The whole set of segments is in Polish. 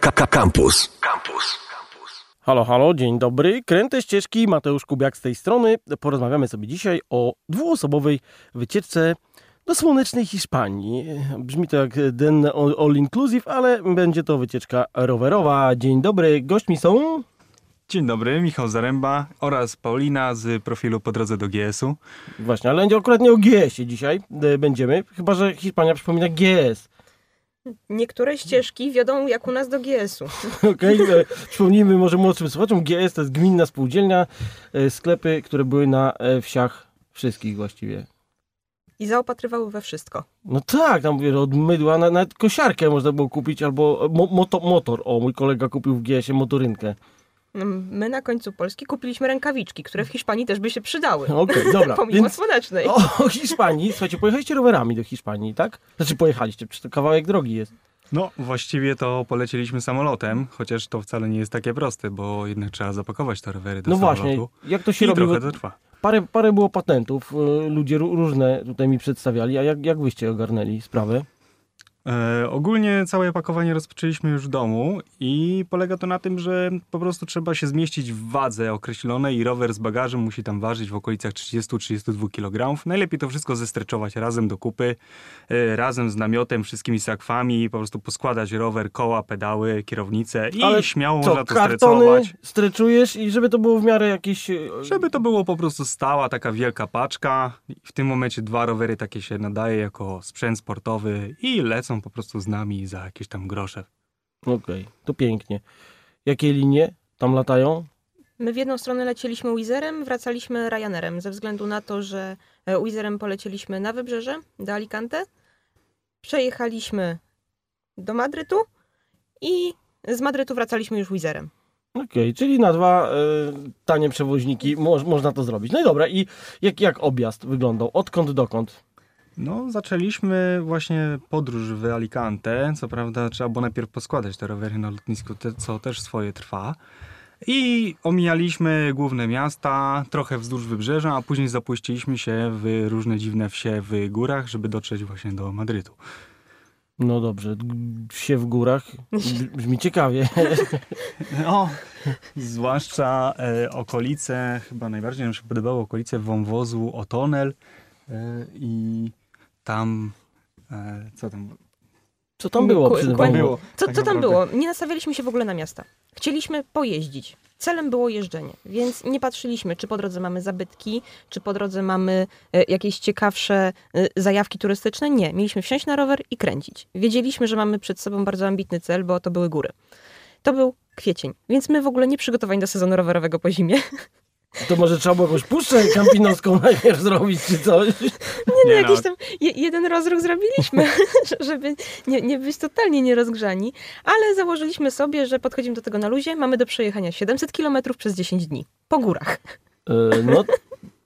Campus. Campus. Halo, halo, dzień dobry. Kręte ścieżki, Mateusz Kubiak z tej strony. Porozmawiamy sobie dzisiaj o dwuosobowej wycieczce do słonecznej Hiszpanii. Brzmi to jak den all inclusive, ale będzie to wycieczka rowerowa. Dzień dobry, gośćmi są... Dzień dobry, Michał Zaręba oraz Paulina z profilu Po drodze do GS-u. Właśnie, ale będzie akurat nie o GS-ie dzisiaj e, będziemy, chyba że Hiszpania przypomina GS. Niektóre ścieżki wiodą jak u nas do GS-u. Okej, e, przypomnijmy może młodszym słuchaczom, GS to jest gminna spółdzielnia, e, sklepy, które były na e, wsiach wszystkich właściwie. I zaopatrywały we wszystko. No tak, tam mówię, od mydła, na- nawet kosiarkę można było kupić, albo mo, moto, motor. O, mój kolega kupił w GS-ie motorynkę. My na końcu Polski kupiliśmy rękawiczki, które w Hiszpanii też by się przydały. Okej, dobra. Pomimo Więc słonecznej. o, o Hiszpanii, słuchajcie, pojechaliście rowerami do Hiszpanii, tak? Znaczy pojechaliście, przecież to kawałek drogi jest. No, właściwie to polecieliśmy samolotem, chociaż to wcale nie jest takie proste, bo jednak trzeba zapakować te rowery do No właśnie, samolotu. jak to się I robi? trochę to trwa. Parę, parę było patentów, y, ludzie ró- różne tutaj mi przedstawiali, a jak, jak wyście ogarnęli sprawę? E, ogólnie całe pakowanie rozpoczęliśmy już w domu i polega to na tym, że po prostu trzeba się zmieścić w wadze określonej i rower z bagażem musi tam ważyć w okolicach 30-32 kg. Najlepiej to wszystko zestreczować razem do kupy, e, razem z namiotem, wszystkimi sakwami, po prostu poskładać rower, koła, pedały, kierownicę i Ale śmiało Co, można to strecować. streczujesz i żeby to było w miarę jakieś... y, Żeby to było po prostu stała taka wielka paczka. W tym momencie dwa rowery takie się nadaje jako sprzęt sportowy i lecą po prostu z nami za jakieś tam grosze. Okej, to pięknie. Jakie linie tam latają? My w jedną stronę lecieliśmy Wizerem, wracaliśmy Ryanerem, ze względu na to, że e, Wizerem polecieliśmy na wybrzeże, do Alicante. Przejechaliśmy do Madrytu i z Madrytu wracaliśmy już Wizerem. Okej, czyli na dwa y, tanie przewoźniki moż, można to zrobić. No i dobra, i jak, jak objazd wyglądał? Odkąd dokąd? No, zaczęliśmy właśnie podróż w Alicante. Co prawda trzeba było najpierw poskładać te rowery na lotnisku, te, co też swoje trwa. I omijaliśmy główne miasta, trochę wzdłuż wybrzeża, a później zapuściliśmy się w różne dziwne wsie w górach, żeby dotrzeć właśnie do Madrytu. No dobrze, wsie w górach. Brzmi ciekawie. No, zwłaszcza e, okolice, chyba najbardziej nam się podobały okolice wąwozu Otonel e, i tam, e, co tam Co tam było Ku- wąwozie? było? Co, tak co tam było? Nie nastawialiśmy się w ogóle na miasta. Chcieliśmy pojeździć. Celem było jeżdżenie, więc nie patrzyliśmy, czy po drodze mamy zabytki, czy po drodze mamy e, jakieś ciekawsze e, zajawki turystyczne. Nie, mieliśmy wsiąść na rower i kręcić. Wiedzieliśmy, że mamy przed sobą bardzo ambitny cel, bo to były góry. To był kwiecień, więc my w ogóle nie przygotowani do sezonu rowerowego po zimie. To może trzeba było jakąś puszczę kampinowską najpierw zrobić, czy coś? Nie, no, Nie jakiś no. tam je, jeden rozruch zrobiliśmy, żeby nie, nie być totalnie nierozgrzani, ale założyliśmy sobie, że podchodzimy do tego na luzie, mamy do przejechania 700 km przez 10 dni. Po górach. Y, no,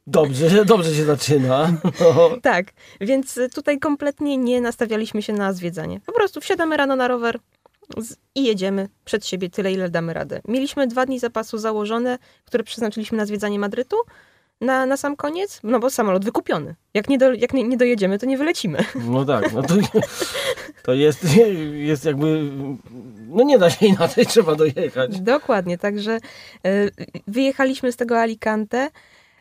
dobrze, dobrze się zaczyna. No. Tak, więc tutaj kompletnie nie nastawialiśmy się na zwiedzanie. Po prostu wsiadamy rano na rower i jedziemy przed siebie tyle, ile damy radę. Mieliśmy dwa dni zapasu założone, które przeznaczyliśmy na zwiedzanie Madrytu. Na, na sam koniec, no bo samolot wykupiony. Jak nie, do, jak nie, nie dojedziemy, to nie wylecimy. No tak, no to, to jest, jest jakby, no nie da się inaczej, trzeba dojechać. Dokładnie, także e, wyjechaliśmy z tego Alicante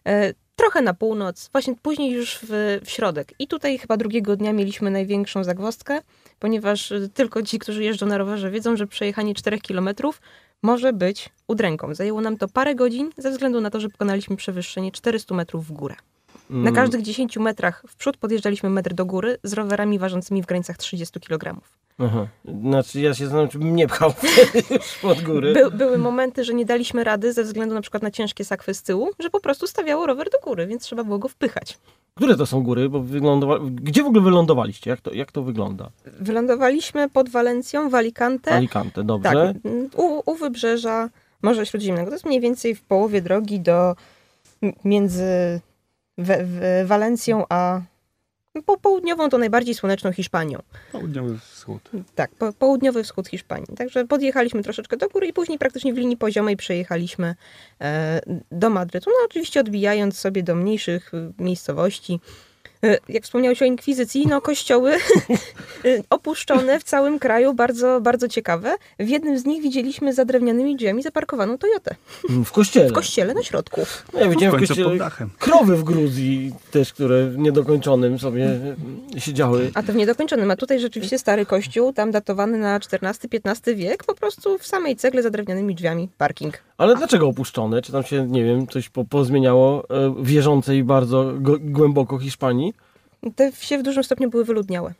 e, trochę na północ, właśnie później już w, w środek. I tutaj chyba drugiego dnia mieliśmy największą zagwozdkę, ponieważ e, tylko ci, którzy jeżdżą na rowerze, wiedzą, że przejechanie 4 kilometrów może być udręką. Zajęło nam to parę godzin, ze względu na to, że pokonaliśmy przewyższenie 400 metrów w górę. Mm. Na każdych 10 metrach w przód podjeżdżaliśmy metr do góry z rowerami ważącymi w granicach 30 kg. Aha. Znaczy ja się zastanawiam, czy bym nie pchał pod góry. By, były momenty, że nie daliśmy rady ze względu na przykład na ciężkie sakwy z tyłu, że po prostu stawiało rower do góry, więc trzeba było go wpychać. Które to są góry? Bo wylądowa... Gdzie w ogóle wylądowaliście? Jak to, jak to wygląda? Wylądowaliśmy pod Walencją, w Alicante. Alicante, dobrze. tak, u, u wybrzeża Morza Śródziemnego. To jest mniej więcej w połowie drogi do między we, w, Walencją a po, południową to najbardziej słoneczną Hiszpanią. Południowy wschód. Tak, po, południowy wschód Hiszpanii. Także podjechaliśmy troszeczkę do góry i później praktycznie w linii poziomej przejechaliśmy e, do Madrytu. No oczywiście odbijając sobie do mniejszych y, miejscowości. E, Jak wspomniałeś o inkwizycji, no kościoły e, opuszczone w całym kraju, bardzo, bardzo ciekawe. W jednym z nich widzieliśmy za drewnianymi drzwiami zaparkowaną Toyotę. Mm, W kościele. W kościele na środku. No, ja W widziałem w pod kościele dachem. krowy w Gruzji też, które w niedokończonym sobie siedziały. A to w niedokończonym. A tutaj rzeczywiście stary kościół, tam datowany na XIV-XV wiek, po prostu w samej cegle za drewnianymi drzwiami parking. Ale dlaczego opuszczone? Czy tam się, nie wiem, coś po, pozmieniało e, wierzącej bardzo głęboko Hiszpanii? Te wsie w dużym stopniu były wyludniałe.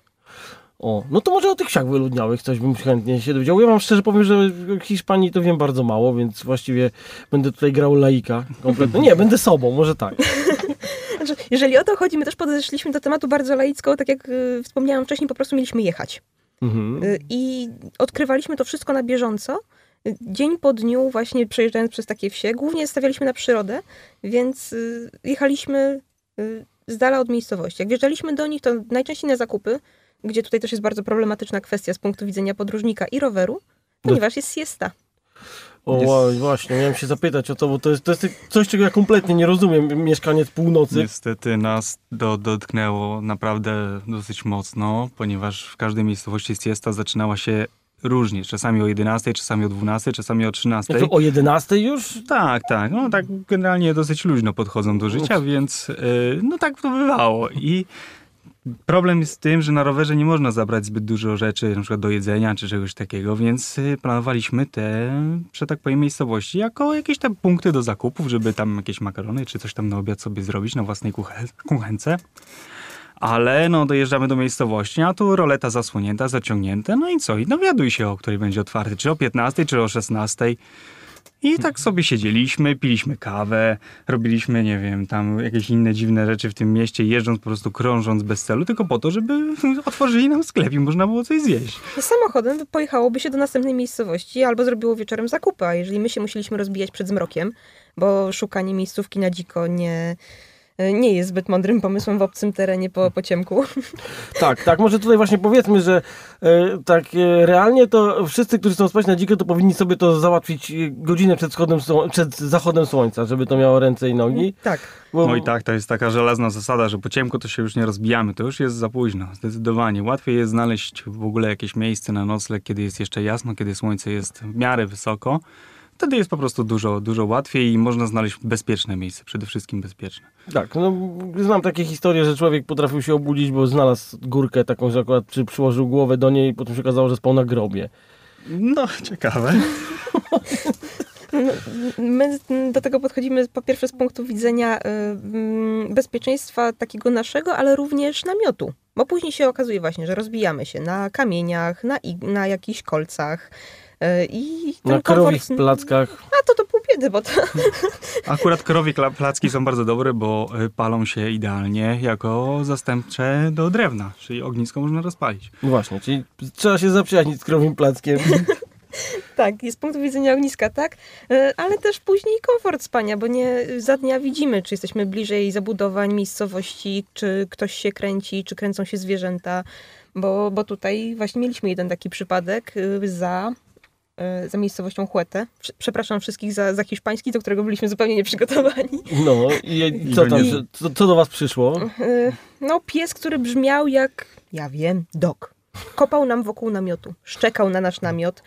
O, no to może o tych wsiach wyludniałych coś bym chętnie się dowiedział. Ja wam szczerze powiem, że w Hiszpanii to wiem bardzo mało, więc właściwie będę tutaj grał laika kompletnie. Nie, będę sobą, może tak. Znaczy, jeżeli o to chodzi, my też podeszliśmy do tematu bardzo laicko, tak jak y, wspomniałam wcześniej, po prostu mieliśmy jechać. Mhm. Y, I odkrywaliśmy to wszystko na bieżąco. Y, Dzień po dniu, właśnie przejeżdżając przez takie wsie, głównie stawialiśmy na przyrodę, więc y, jechaliśmy z dala od miejscowości. Jak wjeżdżaliśmy do nich, to najczęściej na zakupy, gdzie tutaj też jest bardzo problematyczna kwestia z punktu widzenia podróżnika i roweru, ponieważ jest siesta. O, Jest- ła- właśnie, miałem się zapytać o to, bo to jest, to jest coś, czego ja kompletnie nie rozumiem, mieszkaniec północy. Niestety nas do, dotknęło naprawdę dosyć mocno, ponieważ w każdej miejscowości siesta zaczynała się różnie. Czasami o 11, czasami o 12, czasami o 13. Jak to o 11 już? Tak, tak. No tak generalnie dosyć luźno podchodzą do życia, więc yy, no tak to bywało. I problem jest z tym, że na rowerze nie można zabrać zbyt dużo rzeczy, na przykład do jedzenia czy czegoś takiego, więc yy, planowaliśmy te, że tak powiem, miejscowości jako jakieś tam punkty do zakupów, żeby tam jakieś makarony czy coś tam na obiad sobie zrobić na własnej kuche- kuchence. Ale no dojeżdżamy do miejscowości, a tu roleta zasłonięta, zaciągnięte, no i co? I dowiaduj się, o której będzie otwarty, czy o 15, czy o 16. I tak sobie siedzieliśmy, piliśmy kawę, robiliśmy, nie wiem, tam jakieś inne dziwne rzeczy w tym mieście, jeżdżąc po prostu, krążąc bez celu, tylko po to, żeby otworzyli nam sklep i można było coś zjeść. Samochodem pojechałoby się do następnej miejscowości albo zrobiło wieczorem zakupy, a jeżeli my się musieliśmy rozbijać przed zmrokiem, bo szukanie miejscówki na dziko nie, nie jest zbyt mądrym pomysłem w obcym terenie po, po ciemku. Tak, tak, może tutaj właśnie powiedzmy, że e, tak e, realnie to wszyscy, którzy chcą spać na dziko, to powinni sobie to załatwić e, godzinę przed, wschodem, sło- przed zachodem słońca, żeby to miało ręce i nogi. Tak. Bo, No i tak, to jest taka żelazna zasada, że po ciemku to się już nie rozbijamy, to już jest za późno, zdecydowanie. Łatwiej jest znaleźć w ogóle jakieś miejsce na nocleg, kiedy jest jeszcze jasno, kiedy słońce jest w miarę wysoko. Wtedy jest po prostu dużo, dużo łatwiej i można znaleźć bezpieczne miejsce, przede wszystkim bezpieczne. Tak, no, znam takie historie, że człowiek potrafił się obudzić, bo znalazł górkę taką, że akurat przy, przyłożył głowę do niej i potem się okazało, że spał na grobie. No, ciekawe. My do tego podchodzimy po pierwsze z punktu widzenia y, mm, bezpieczeństwa takiego naszego, ale również namiotu. Bo później się okazuje właśnie, że rozbijamy się na kamieniach, na, na jakichś kolcach. Y, I ten Na krowich komfort- plackach. A to to pół biedy, bo to Akurat krowie placki są bardzo dobre, bo y, palą się idealnie jako zastępcze do drewna, czyli ognisko można rozpalić. No właśnie, czyli trzeba się zaprzyjaźnić z krowim plackiem. Tak, jest z punktu widzenia ogniska, tak, E, ale też później komfort spania, bo nie za dnia widzimy, czy jesteśmy bliżej zabudowań, miejscowości, czy ktoś się kręci, czy kręcą się zwierzęta, bo, bo tutaj właśnie mieliśmy jeden taki przypadek y, za, za miejscowością Huete. Prze- Przepraszam wszystkich za, za hiszpański, do którego byliśmy zupełnie nieprzygotowani. No i, i co tam, I- co, co do was przyszło? Y, No, pies, który brzmiał jak, ja wiem, dog. Kopał nam wokół namiotu, szczekał na nasz namiot,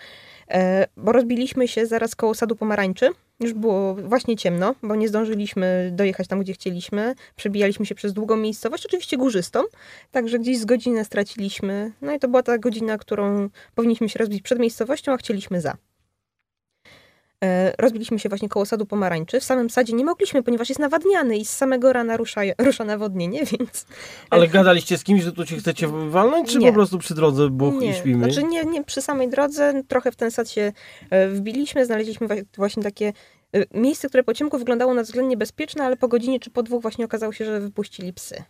e, bo rozbiliśmy się zaraz koło sadu pomarańczy. Już było właśnie ciemno, bo nie zdążyliśmy dojechać tam, gdzie chcieliśmy. Przebijaliśmy się przez długą miejscowość, oczywiście górzystą, także gdzieś z godzinę straciliśmy. No i to była ta godzina, którą powinniśmy się rozbić przed miejscowością, a chcieliśmy za. E, Rozbiliśmy się właśnie koło sadu pomarańczy. W samym sadzie nie mogliśmy, ponieważ jest nawadniany i z samego rana rusza, rusza nawodnienie, więc Ale gadaliście z kimś, że tu się chcecie walnąć, czy Nie. po prostu przy drodze buch i śpimy? Znaczy nie, nie przy samej drodze, trochę w ten sad się e, wbiliśmy, znaleźliśmy właśnie takie e, miejsce, które po ciemku wyglądało na względnie bezpieczne, ale po godzinie czy po dwóch właśnie okazało się, że wypuścili psy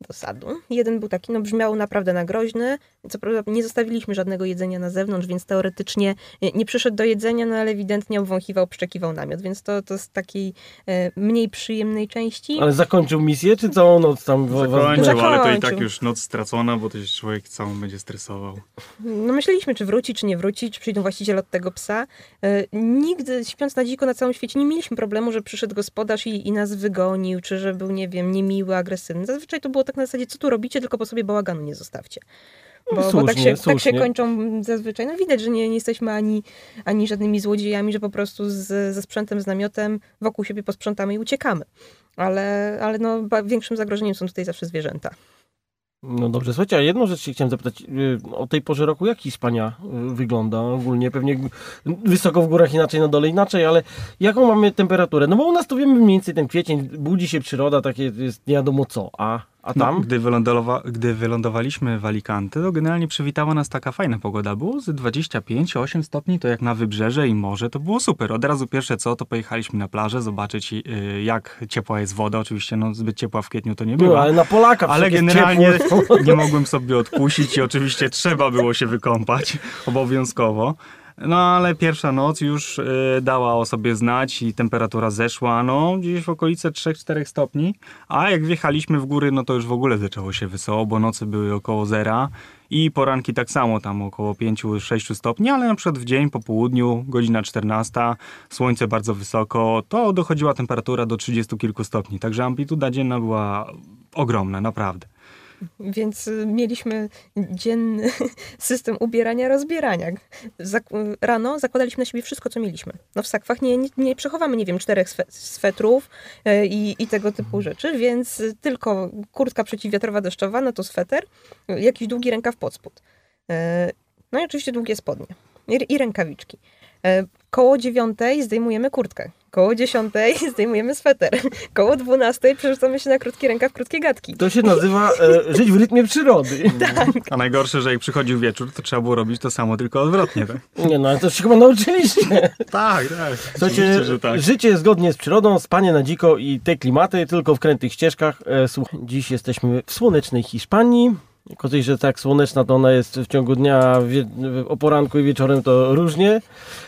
do sadu. Jeden był taki, no brzmiał naprawdę na groźny. Co prawda nie zostawiliśmy żadnego jedzenia na zewnątrz, więc teoretycznie nie przyszedł do jedzenia, no ale ewidentnie obwąchiwał, przeczekiwał namiot, więc to, to z takiej e, mniej przyjemnej części. Ale zakończył misję, czy całą noc tam Zakończył, ale to i tak już noc stracona, bo to się człowiek całą będzie stresował. No myśleliśmy, czy wróci, czy nie wróci, czy przyjdą właściciele od tego psa. E, Nigdy, śpiąc na dziko na całym świecie, nie mieliśmy problemu, że przyszedł gospodarz i, i nas wygonił, czy że był, nie wiem, niemiły, agresywny. Zazwyczaj to było tak na zasadzie, co tu robicie, tylko po sobie bałaganu nie zostawcie. Bo, bo Słusznie, tak, się, tak się kończą zazwyczaj. No widać, że nie, nie jesteśmy ani, ani żadnymi złodziejami, że po prostu z, ze sprzętem, z namiotem wokół siebie posprzątamy i uciekamy. Ale, ale no, większym zagrożeniem są tutaj zawsze zwierzęta. No dobrze, słuchajcie, a jedną rzecz się chciałem zapytać. y, O tej porze roku jak Hiszpania y, wygląda ogólnie? Pewnie wysoko w górach inaczej, na dole inaczej, ale jaką mamy temperaturę? No bo u nas to wiemy mniej więcej ten kwiecień, budzi się przyroda, takie jest nie wiadomo co, a, a No, tam? gdy, wylądowa- gdy wylądowaliśmy w Alicante, to generalnie przywitała nas taka fajna pogoda. Było z 25-8 stopni, to jak na wybrzeże i morze, to było super. Od razu pierwsze co, to pojechaliśmy na plażę, zobaczyć y, jak ciepła jest woda. Oczywiście no, zbyt ciepła w kwietniu to nie No, była. ale na Polaka Ale generalnie nie mogłem sobie odpuścić i oczywiście trzeba było się wykąpać obowiązkowo. No ale pierwsza noc już y, dała o sobie znać i temperatura zeszła, no gdzieś w okolice 3-4 stopni, a jak wjechaliśmy w góry, no to już w ogóle zaczęło się wesoło, bo nocy były około zera i poranki tak samo tam około 5-6 stopni, ale na przykład w dzień, po południu, godzina 14, słońce bardzo wysoko, to dochodziła temperatura do 30 kilku stopni, także amplituda dzienna była ogromna, naprawdę. Więc y, mieliśmy dzienny system ubierania, rozbierania. Rano zakładaliśmy na siebie wszystko, co mieliśmy. No w sakwach nie, nie, nie przechowamy, nie wiem, czterech swe- swetrów y, i, i tego typu rzeczy, więc y, tylko kurtka przeciwwiatrowa deszczowa, no to sweter, jakiś długi rękaw pod spód. No i oczywiście długie spodnie i, rękawiczki. Koło dziewiątej zdejmujemy kurtkę. Koło dziesiątej zdejmujemy sweter. Koło dwunastej przerzucamy się na krótki rękaw, krótkie gadki. To się nazywa e, żyć w rytmie przyrody. A najgorsze, że jak przychodził wieczór, to trzeba było robić to samo, tylko odwrotnie. Tak, Nie no, ale to się chyba nauczyliście. tak. tak. Słuchajcie, tak. życie zgodnie z przyrodą, spanie na dziko i te klimaty tylko w krętych ścieżkach. E, Słuchaj, dziś jesteśmy w słonecznej Hiszpanii. Tej, że tak słoneczna to ona jest w ciągu dnia, o poranku i wieczorem to różnie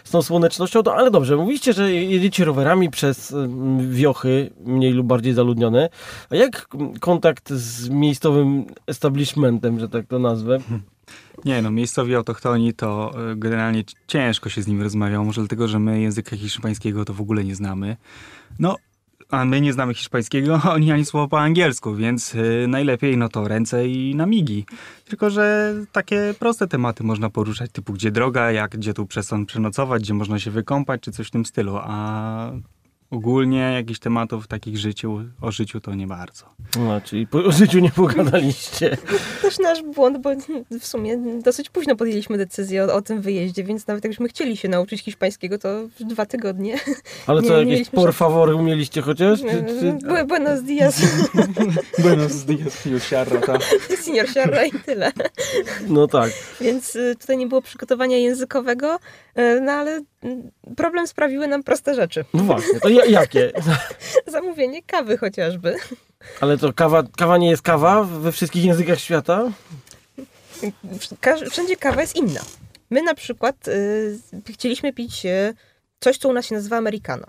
z tą słonecznością, to, ale dobrze, mówiliście, że jedziecie rowerami przez mm, wiochy mniej lub bardziej zaludnione. A jak kontakt z miejscowym establishmentem, że tak to nazwę? Nie no, miejscowi autochtoni to y, generalnie ciężko się z nimi rozmawiało, może dlatego, że my języka hiszpańskiego to w ogóle nie znamy. No, a my nie znamy hiszpańskiego, oni ani słowa po angielsku, więc y, najlepiej no to ręce i na migi. Tylko, że takie proste tematy można poruszać, typu gdzie droga, jak gdzie tu przesąd przenocować, gdzie można się wykąpać, czy coś w tym stylu, a ogólnie jakichś tematów takich życiu, o życiu to nie bardzo. No, czyli po, o życiu nie pogadaliście. też nasz błąd, bo w sumie dosyć późno podjęliśmy decyzję o, o tym wyjeździe, więc nawet jakbyśmy chcieli się nauczyć hiszpańskiego, to w dwa tygodnie. Ale co, nie jakieś mieliśmy por favor umieliście chociaż? Czy, czy... Bu- Buenos dias, Buenos dias, Jusiarra, senior Sierra i tyle. No tak. Więc y, tutaj nie było przygotowania językowego, y, no ale mm, problem sprawiły nam proste rzeczy. No właśnie, to ja, jakie? Zamówienie kawy chociażby. Ale to kawa, kawa nie jest kawa we wszystkich językach świata? Wszędzie kawa jest inna. My na przykład y, chcieliśmy pić y, coś, co u nas się nazywa americano.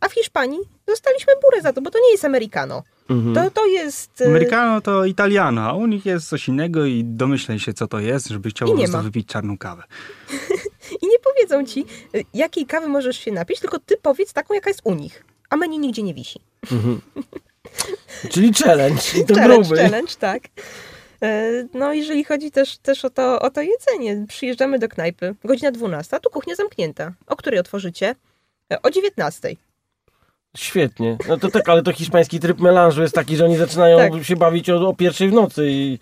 A w Hiszpanii dostaliśmy burę za to, bo to nie jest americano. Mhm. To, to jest... y, Americano to Italiano, a u nich jest coś innego i domyślej się, co to jest, żeby chciał po prostu ma. wypić czarną kawę. Powiedzą ci, y, jakiej kawy możesz się napić, tylko ty powiedz taką, jaka jest u nich. A menu nigdzie nie wisi. Mhm. Czyli challenge. To challenge, gruby. challenge, tak. E, No, jeżeli chodzi też, też o, to, o to jedzenie, przyjeżdżamy do knajpy, godzina 12, a tu kuchnia zamknięta. O której otworzycie? E, O 19. Świetnie. No to tak, ale to hiszpański tryb melanżu jest taki, że oni zaczynają Tak. się bawić o, o pierwszej w nocy i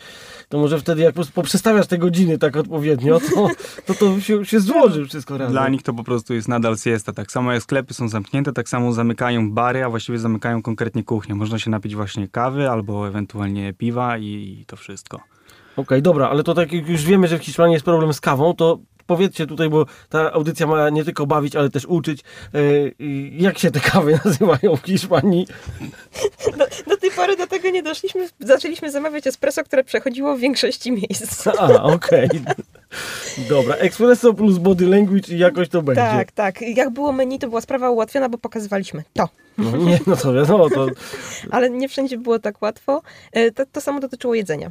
to może wtedy jak po prostu poprzestawiasz te godziny tak odpowiednio, to to, to się, się złoży wszystko razem. Dla nich to po prostu jest nadal siesta. Tak samo jak sklepy są zamknięte, tak samo zamykają bary, a właściwie zamykają konkretnie kuchnię. Można się napić właśnie kawy albo ewentualnie piwa i, i to wszystko. Okej, dobra, ale to tak jak już wiemy, że w Hiszpanii jest problem z kawą, to powiedzcie tutaj, bo ta audycja ma nie tylko bawić, ale też uczyć, yy, jak się te kawy nazywają w Hiszpanii? Do, do tej pory do tego nie doszliśmy. Zaczęliśmy zamawiać espresso, które przechodziło w większości miejsc. A, okej. Dobra, espresso plus body language i jakoś to będzie. Tak, tak. Jak było menu, to była sprawa ułatwiona, bo pokazywaliśmy to. No, nie, no to wiadomo, to... Ale nie wszędzie było tak łatwo. E, To, to samo dotyczyło jedzenia.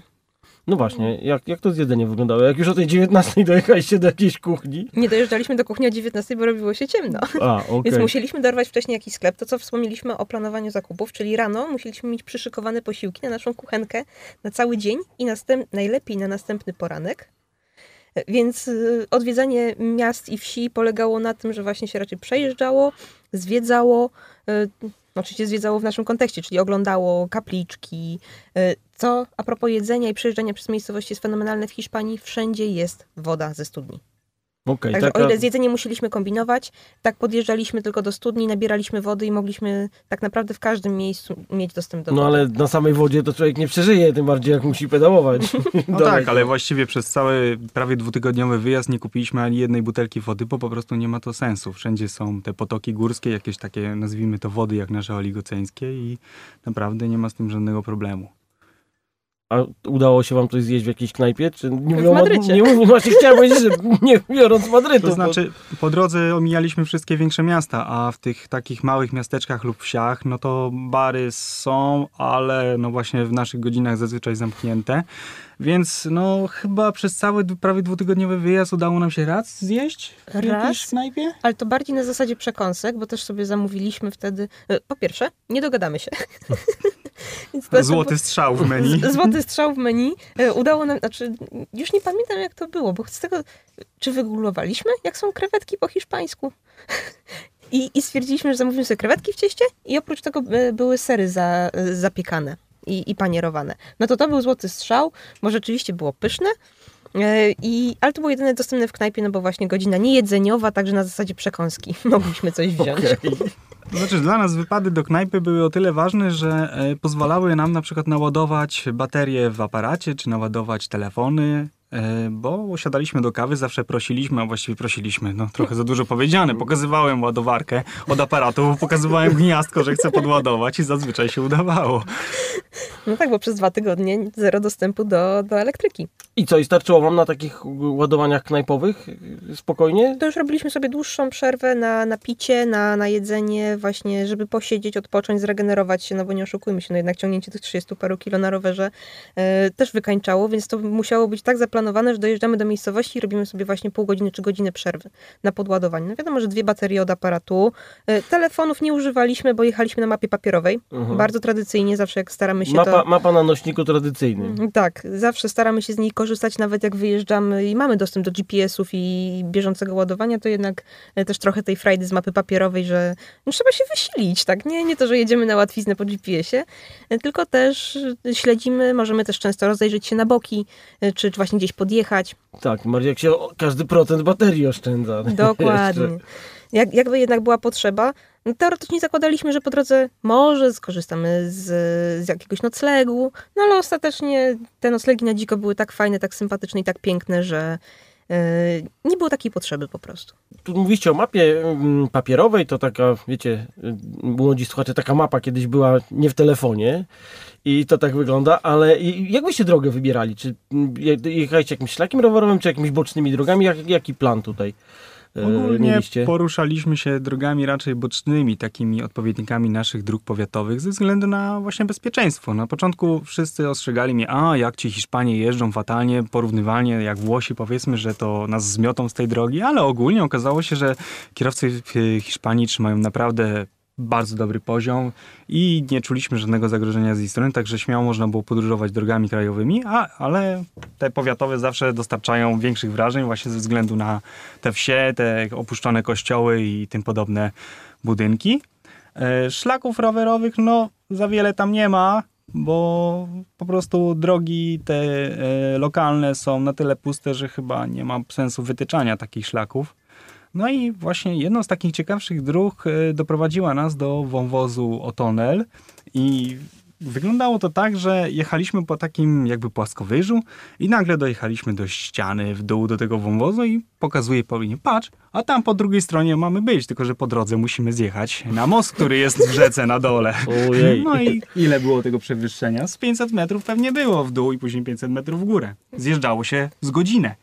No właśnie, jak, jak to z jedzeniem wyglądało? Jak już o tej 19 dojechaliście do jakiejś kuchni? Nie dojeżdżaliśmy do kuchni o 19, bo robiło się ciemno. A, okej. Więc musieliśmy dorwać wcześniej jakiś sklep. To, co wspomnieliśmy o planowaniu zakupów, czyli rano musieliśmy mieć przyszykowane posiłki na naszą kuchenkę na cały dzień i następ, najlepiej na następny poranek. Więc y, odwiedzanie miast i wsi polegało na tym, że właśnie się raczej przejeżdżało, zwiedzało, y, oczywiście zwiedzało w naszym kontekście, czyli oglądało kapliczki. y, Co a propos jedzenia i przejeżdżania przez miejscowości jest fenomenalne w Hiszpanii, wszędzie jest woda ze studni. Okej, Także taka- o ile z jedzeniem musieliśmy kombinować, tak podjeżdżaliśmy tylko do studni, nabieraliśmy wody i mogliśmy tak naprawdę w każdym miejscu mieć dostęp do No wody. ale na samej wodzie to człowiek nie przeżyje, tym bardziej jak musi pedałować. No tak, ale właściwie przez cały prawie dwutygodniowy wyjazd nie kupiliśmy ani jednej butelki wody, bo po prostu nie ma to sensu. Wszędzie są te potoki górskie, jakieś takie, nazwijmy to wody jak nasze oligoceńskie i naprawdę nie ma z tym żadnego problemu. A udało się wam coś zjeść w jakiejś knajpie? Czy nie W Madrycie. Nie mówię, właśnie chciałem powiedzieć, że nie biorąc Madrytu. To znaczy, po drodze omijaliśmy wszystkie większe miasta, a w tych takich małych miasteczkach lub wsiach, no to bary są, ale no właśnie w naszych godzinach zazwyczaj zamknięte. Więc no chyba przez cały prawie dwutygodniowy wyjazd udało nam się raz zjeść w Raz? jakiejś knajpie? Ale to bardziej na zasadzie przekąsek, bo też sobie zamówiliśmy wtedy. e, Po pierwsze, nie dogadamy się. Złoty strzał w menu. Z- Złoty strzał w menu. Udało nam, znaczy, już nie pamiętam jak to było, bo z tego, czy wygooglowaliśmy, jak są krewetki po hiszpańsku. I, I stwierdziliśmy, że zamówimy sobie krewetki w cieście i oprócz tego e, były sery za, e, zapiekane i, i panierowane. No to to był złoty strzał, bo rzeczywiście było pyszne. E, I, ale to było jedyne dostępne w knajpie, no bo właśnie godzina niejedzeniowa, także na zasadzie przekąski mogliśmy coś wziąć. Okej. Znaczy, dla nas wypady do knajpy były o tyle ważne, że e, pozwalały nam na przykład naładować baterie w aparacie, czy naładować telefony, e, bo usiadaliśmy do kawy, zawsze prosiliśmy, a właściwie prosiliśmy, no trochę za dużo powiedziane. Pokazywałem ładowarkę od aparatu, pokazywałem gniazdko, że chcę podładować i zazwyczaj się udawało. No tak, bo przez dwa tygodnie zero dostępu do, do elektryki. I co, i starczyło wam na takich ładowaniach knajpowych spokojnie? To już robiliśmy sobie dłuższą przerwę na, na picie, na, na jedzenie, właśnie, żeby posiedzieć, odpocząć, zregenerować się, no bo nie oszukujmy się, no jednak ciągnięcie tych 30 paru kilo na rowerze e, też wykańczało, więc to musiało być tak zaplanowane, że dojeżdżamy do miejscowości i robimy sobie właśnie pół godziny czy godzinę przerwy na podładowanie. No wiadomo, że dwie baterie od aparatu. E, telefonów nie używaliśmy, bo jechaliśmy na mapie papierowej. Mhm. Bardzo tradycyjnie, zawsze jak staramy się Mapa, to... mapa na nośniku tradycyjnym. Mhm, Tak, zawsze staramy się z niej korzystać, nawet jak wyjeżdżamy i mamy dostęp do GPS-ów i bieżącego ładowania, to jednak e, też trochę tej frajdy z mapy papierowej, że no, trzeba się wysilić, tak? Nie, nie to, że jedziemy na łatwiznę po GPS-ie, e, tylko też śledzimy, możemy też często rozejrzeć się na boki, e, czy, czy właśnie gdzieś podjechać. Tak, jak się każdy procent baterii oszczędza. Dokładnie. Jak, jakby jednak była potrzeba, teoretycznie zakładaliśmy, że po drodze może skorzystamy z, z jakiegoś noclegu, no ale ostatecznie te noclegi na dziko były tak fajne, tak sympatyczne i tak piękne, że e, nie było takiej potrzeby po prostu. Tu mówiście o mapie mm, papierowej, to taka, wiecie, y, młodzi słuchacze, taka mapa kiedyś była nie w telefonie i to tak wygląda, ale jak byście drogę wybierali? Czy mm, je- jechaliście jakimś szlakiem rowerowym, czy jakimiś bocznymi drogami? Jak, jaki plan tutaj Ogólnie mieliście? poruszaliśmy się drogami raczej bocznymi, takimi odpowiednikami naszych dróg powiatowych, ze względu na właśnie bezpieczeństwo. Na początku wszyscy ostrzegali mnie, a jak ci Hiszpanie jeżdżą fatalnie, porównywalnie jak Włosi, powiedzmy, że to nas zmiotą z tej drogi, ale ogólnie okazało się, że kierowcy w Hiszpanii trzymają naprawdę bardzo dobry poziom i nie czuliśmy żadnego zagrożenia z jej strony, także śmiało można było podróżować drogami krajowymi, a, ale te powiatowe zawsze dostarczają większych wrażeń właśnie ze względu na te wsie, te opuszczone kościoły i tym podobne budynki. E, Szlaków rowerowych, no za wiele tam nie ma, bo po prostu drogi te e, lokalne są na tyle puste, że chyba nie ma sensu wytyczania takich szlaków. No i właśnie jedną z takich ciekawszych dróg e, doprowadziła nas do wąwozu Otonel i wyglądało to tak, że jechaliśmy po takim jakby płaskowyżu i nagle dojechaliśmy do ściany w dół do tego wąwozu i pokazuje Paulinie, patrz, a tam po drugiej stronie mamy być, tylko że po drodze musimy zjechać na most, który jest w rzece na dole. Ojej. No i ile było tego przewyższenia? Z 500 metrów pewnie było w dół i później 500 metrów w górę. Zjeżdżało się z godzinę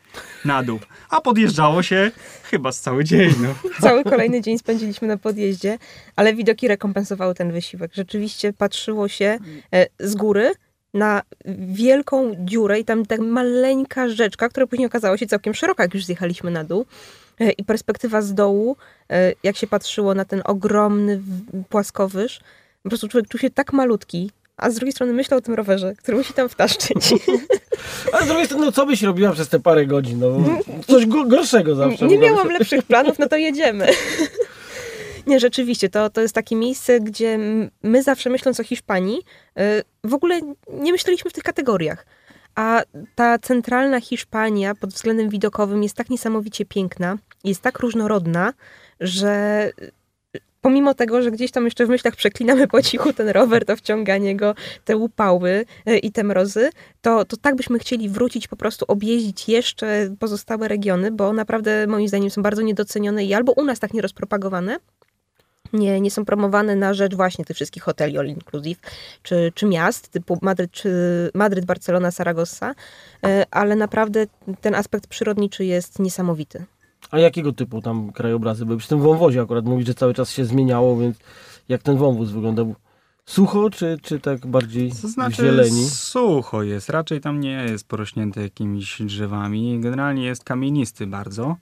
na dół, a podjeżdżało się chyba z cały dzień. No. Cały kolejny dzień spędziliśmy na podjeździe, ale widoki rekompensowały ten wysiłek. Rzeczywiście patrzyło się e, z góry na wielką dziurę i tam tak maleńka rzeczka, która później okazała się całkiem szeroka, jak już zjechaliśmy na dół. E, I perspektywa z dołu, e, jak się patrzyło na ten ogromny płaskowyż, po prostu człowiek czuł się tak malutki, a z drugiej strony myślał o tym rowerze, który musi tam wtaszczyć. Ale z drugiej strony, no co byś robiła przez te parę godzin? No, coś go- gorszego zawsze. Nie miałam się- lepszych planów, no to jedziemy. Nie, rzeczywiście, to, to jest takie miejsce, gdzie my zawsze myśląc o Hiszpanii, y, w ogóle nie myśleliśmy w tych kategoriach. A ta centralna Hiszpania pod względem widokowym jest tak niesamowicie piękna, jest tak różnorodna, że pomimo tego, że gdzieś tam jeszcze w myślach przeklinamy po cichu ten rower, to wciąganie go, te upały y, i te mrozy, to, to tak byśmy chcieli wrócić, po prostu objeździć jeszcze pozostałe regiony, bo naprawdę moim zdaniem są bardzo niedocenione i albo u nas tak nierozpropagowane, nie, nie są promowane na rzecz właśnie tych wszystkich hoteli all inclusive, czy, czy miast typu Madryt, czy Madryt, Barcelona, Saragossa, e, ale naprawdę ten aspekt przyrodniczy jest niesamowity. A jakiego typu tam krajobrazy były? Przy tym wąwozie akurat mówi, że cały czas się zmieniało, więc jak ten wąwóz wyglądał? Sucho, czy, czy tak bardziej To znaczy zieleni? sucho jest, raczej tam nie jest porośnięte jakimiś drzewami. Generalnie jest kamienisty bardzo,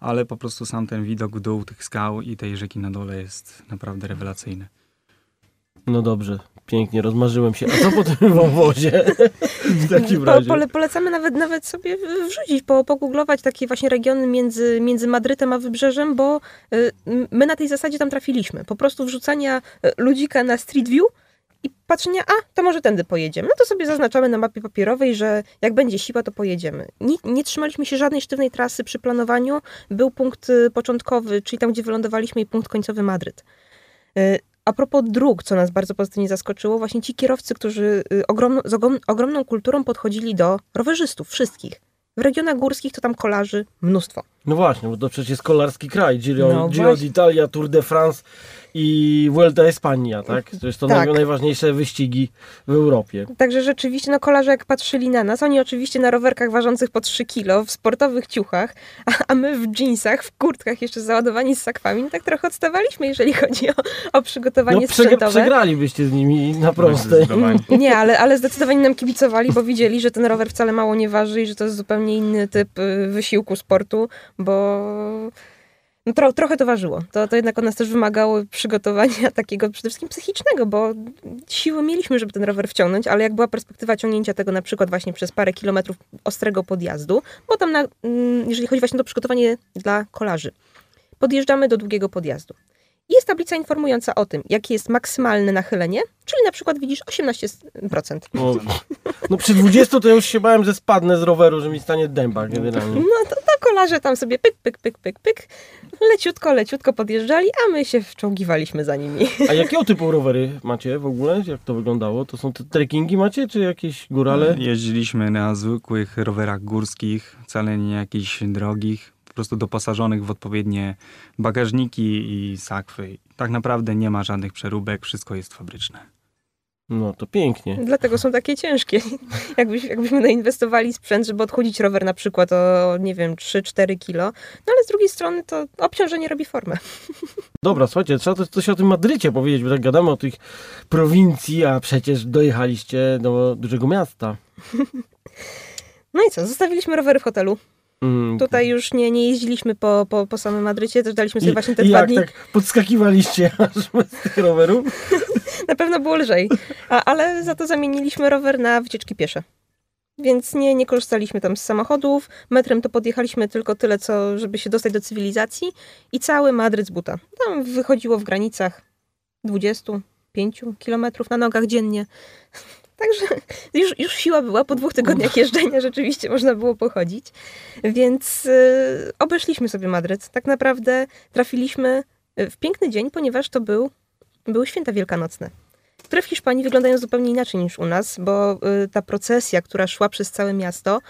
ale po prostu sam ten widok w dół tych skał i tej rzeki na dole jest naprawdę rewelacyjny. No dobrze, pięknie, rozmarzyłem się. A co po tym wąwozie? w takim Po, razie. pole, polecamy nawet, nawet sobie wrzucić, po, pogooglować takie właśnie regiony między, między Madrytem a Wybrzeżem, bo y, my na tej zasadzie tam trafiliśmy. Po prostu wrzucania y, ludzika na Street View i patrzenia, a to może tędy pojedziemy. No to sobie zaznaczamy na mapie papierowej, że jak będzie siła, to pojedziemy. Nie, nie trzymaliśmy się żadnej sztywnej trasy przy planowaniu. Był punkt y, początkowy, czyli tam, gdzie wylądowaliśmy i punkt końcowy Madryt. A propos dróg, co nas bardzo pozytywnie zaskoczyło, właśnie ci kierowcy, którzy y, ogromną, z ogrom, ogromną kulturą podchodzili do rowerzystów, wszystkich. W regionach górskich to tam kolarzy mnóstwo. No właśnie, bo to przecież jest kolarski kraj. Giro, No Giro d'Italia, Tour de France i Vuelta Espania, tak? To jest to Tak. naj- najważniejsze wyścigi w Europie. Także rzeczywiście, no kolarze jak patrzyli na nas, oni oczywiście na rowerkach ważących po 3 kilo, w sportowych ciuchach, a, a my w jeansach, w kurtkach jeszcze załadowani z sakwami, no tak trochę odstawaliśmy, jeżeli chodzi o, o przygotowanie No sprzętowe. przegralibyście z nimi na prostej. Zdecydowanie. Nie, ale, ale zdecydowanie nam kibicowali, bo widzieli, że ten rower wcale mało nie waży i że to jest zupełnie inny typ y, wysiłku sportu, bo no, tro, trochę to ważyło. To, to jednak od nas też wymagało przygotowania takiego przede wszystkim psychicznego, bo siły mieliśmy, żeby ten rower wciągnąć, ale jak była perspektywa ciągnięcia tego na przykład właśnie przez parę kilometrów ostrego podjazdu, bo tam, na, mm, jeżeli chodzi właśnie o to przygotowanie dla kolarzy, podjeżdżamy do długiego podjazdu. Jest tablica informująca o tym, jakie jest maksymalne nachylenie, czyli na przykład widzisz 18%. No, no przy 20 to ja już się bałem, że spadnę z roweru, że mi stanie dęba generalnie. No to kolarze tam sobie pyk, pyk, pyk, pyk, pyk, leciutko, leciutko podjeżdżali, a my się wczołgiwaliśmy za nimi. A jakiego typu rowery macie w ogóle? Jak to wyglądało? To są te trekkingi macie, czy jakieś górale? Jeździliśmy na zwykłych rowerach górskich, wcale nie jakichś drogich, po prostu doposażonych w odpowiednie bagażniki i sakwy. Tak naprawdę nie ma żadnych przeróbek, wszystko jest fabryczne. No to pięknie. Dlatego są takie ciężkie. Jakbyś, jakbyśmy nainwestowali sprzęt, żeby odchudzić rower na przykład o, nie wiem, 3-4 kilo, no ale z drugiej strony to obciążenie robi formę. Dobra, słuchajcie, trzeba coś o tym Madrycie powiedzieć, bo tak gadamy o tych prowincji, a przecież dojechaliście do dużego miasta. No i co, zostawiliśmy rowery w hotelu. Mm, Tutaj już nie, nie jeździliśmy po, po, po samym Madrycie, też daliśmy sobie I, właśnie te i dwa jak dni. tak podskakiwaliście aż z tych rowerów? Na pewno było lżej, A, ale za to zamieniliśmy rower na wycieczki piesze. Więc nie, nie korzystaliśmy tam z samochodów. Metrem to podjechaliśmy tylko tyle, co żeby się dostać do cywilizacji i cały Madryt z buta. Tam wychodziło w granicach 25 kilometrów na nogach dziennie. Także już, już siła była, po dwóch tygodniach jeżdżenia rzeczywiście można było pochodzić. Więc y, obeszliśmy sobie Madryt. Tak naprawdę trafiliśmy y, w piękny dzień, ponieważ to był, były święta wielkanocne które w Hiszpanii wyglądają zupełnie inaczej niż u nas, bo y, ta procesja, która szła przez całe miasto,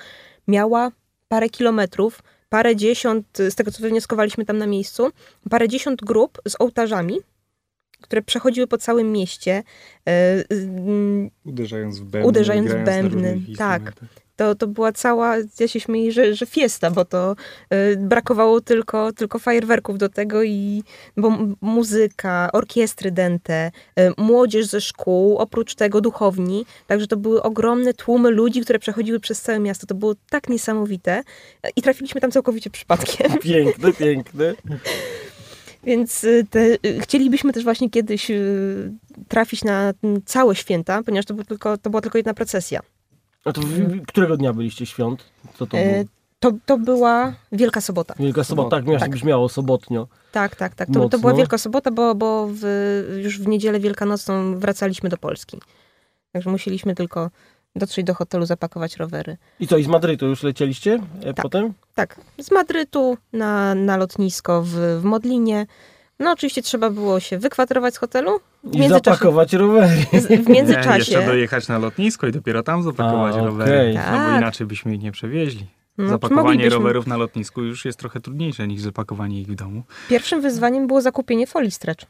miała parę kilometrów, parę dziesiąt, z tego co wywnioskowaliśmy tam na miejscu, parę dziesiąt grup z ołtarzami, które przechodziły po całym mieście. y, y, Uderzając w bębny. Uderzając w bębny, tak. instrumentach. To, to była cała, ja się śmieję, że, że fiesta, bo to y, brakowało tylko, tylko fajerwerków do tego i bo muzyka, orkiestry dente, y, młodzież ze szkół, oprócz tego duchowni, także to były ogromne tłumy ludzi, które przechodziły przez całe miasto. To było tak niesamowite i trafiliśmy tam całkowicie przypadkiem. Piękne, piękne. Więc y, te, y, chcielibyśmy też właśnie kiedyś y, trafić na mm, całe święta, ponieważ to, był tylko, to była tylko jedna procesja. A to w, którego dnia byliście świąt? Co to E, było? To, to była Wielka Sobota. Wielka sobota, tak, tak. brzmiało sobotnio. Tak, tak, tak. To, to była Wielka Sobota, bo, bo w, już w niedzielę wielkanocną wracaliśmy do Polski. Także musieliśmy tylko dotrzeć do hotelu, zapakować rowery. I co, i z Madrytu już lecieliście e, Tak. potem? Tak, z Madrytu na, na lotnisko w, w Modlinie. No oczywiście trzeba było się wykwaterować z hotelu. W I międzyczasie, zapakować rowery. w Nie, jeszcze międzyczasie dojechać na lotnisko i dopiero tam zapakować A, rowery. No bo Tak. inaczej byśmy ich nie przewieźli. no, Zapakowanie rowerów na lotnisku już jest trochę trudniejsze niż zapakowanie ich w domu. Pierwszym wyzwaniem było zakupienie folii stretch.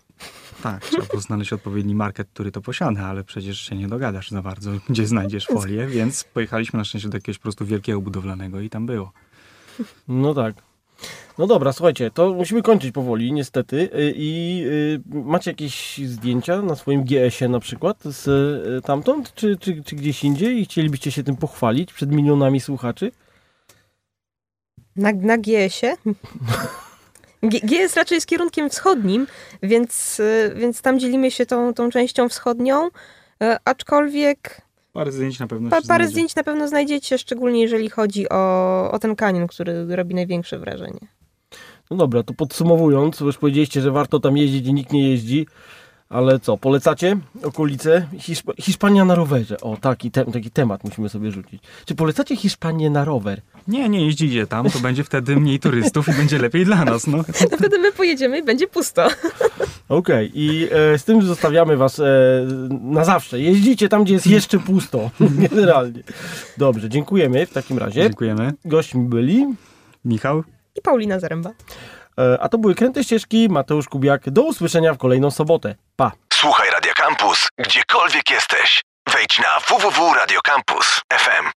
Tak, trzeba było znaleźć odpowiedni market, który to posiada, ale przecież się nie dogadasz za bardzo, gdzie znajdziesz folię, więc pojechaliśmy na szczęście do jakiegoś po prostu wielkiego budowlanego i tam było. No tak. No dobra, słuchajcie, to musimy kończyć powoli, niestety. Y, I y, macie jakieś zdjęcia na swoim GS-ie na przykład z y, tamtąd, czy, czy, czy gdzieś indziej i chcielibyście się tym pochwalić przed milionami słuchaczy? Na, na GS-ie? G- GS raczej jest kierunkiem wschodnim, więc, więc tam dzielimy się tą, tą częścią wschodnią, aczkolwiek Parę zdjęć na pewno pa, się parę znajdzie. zdjęć na pewno znajdziecie, szczególnie jeżeli chodzi o, o ten kanion, który robi największe wrażenie. No dobra, to podsumowując, bo już powiedzieliście, że warto tam jeździć i nikt nie jeździ, ale co, polecacie okolice? Hiszp Hiszpania na rowerze. O, taki, te taki temat musimy sobie rzucić. Czy polecacie Hiszpanię na rower? Nie, nie jeździcie tam, to będzie wtedy mniej turystów i będzie lepiej dla nas. No. To wtedy my pojedziemy i będzie pusto. Okej, i e, z tym zostawiamy was e, na zawsze. Jeździcie tam, gdzie jest jeszcze pusto. Generalnie. Dobrze, dziękujemy w takim razie. Dziękujemy. Gośćmi byli. Michał? I Paulina Zaręba. E, a to były Kręte Ścieżki, Mateusz Kubiak. Do usłyszenia w kolejną sobotę. Pa! Słuchaj Radio Campus, gdziekolwiek jesteś. Wejdź na www.radiocampus.fm.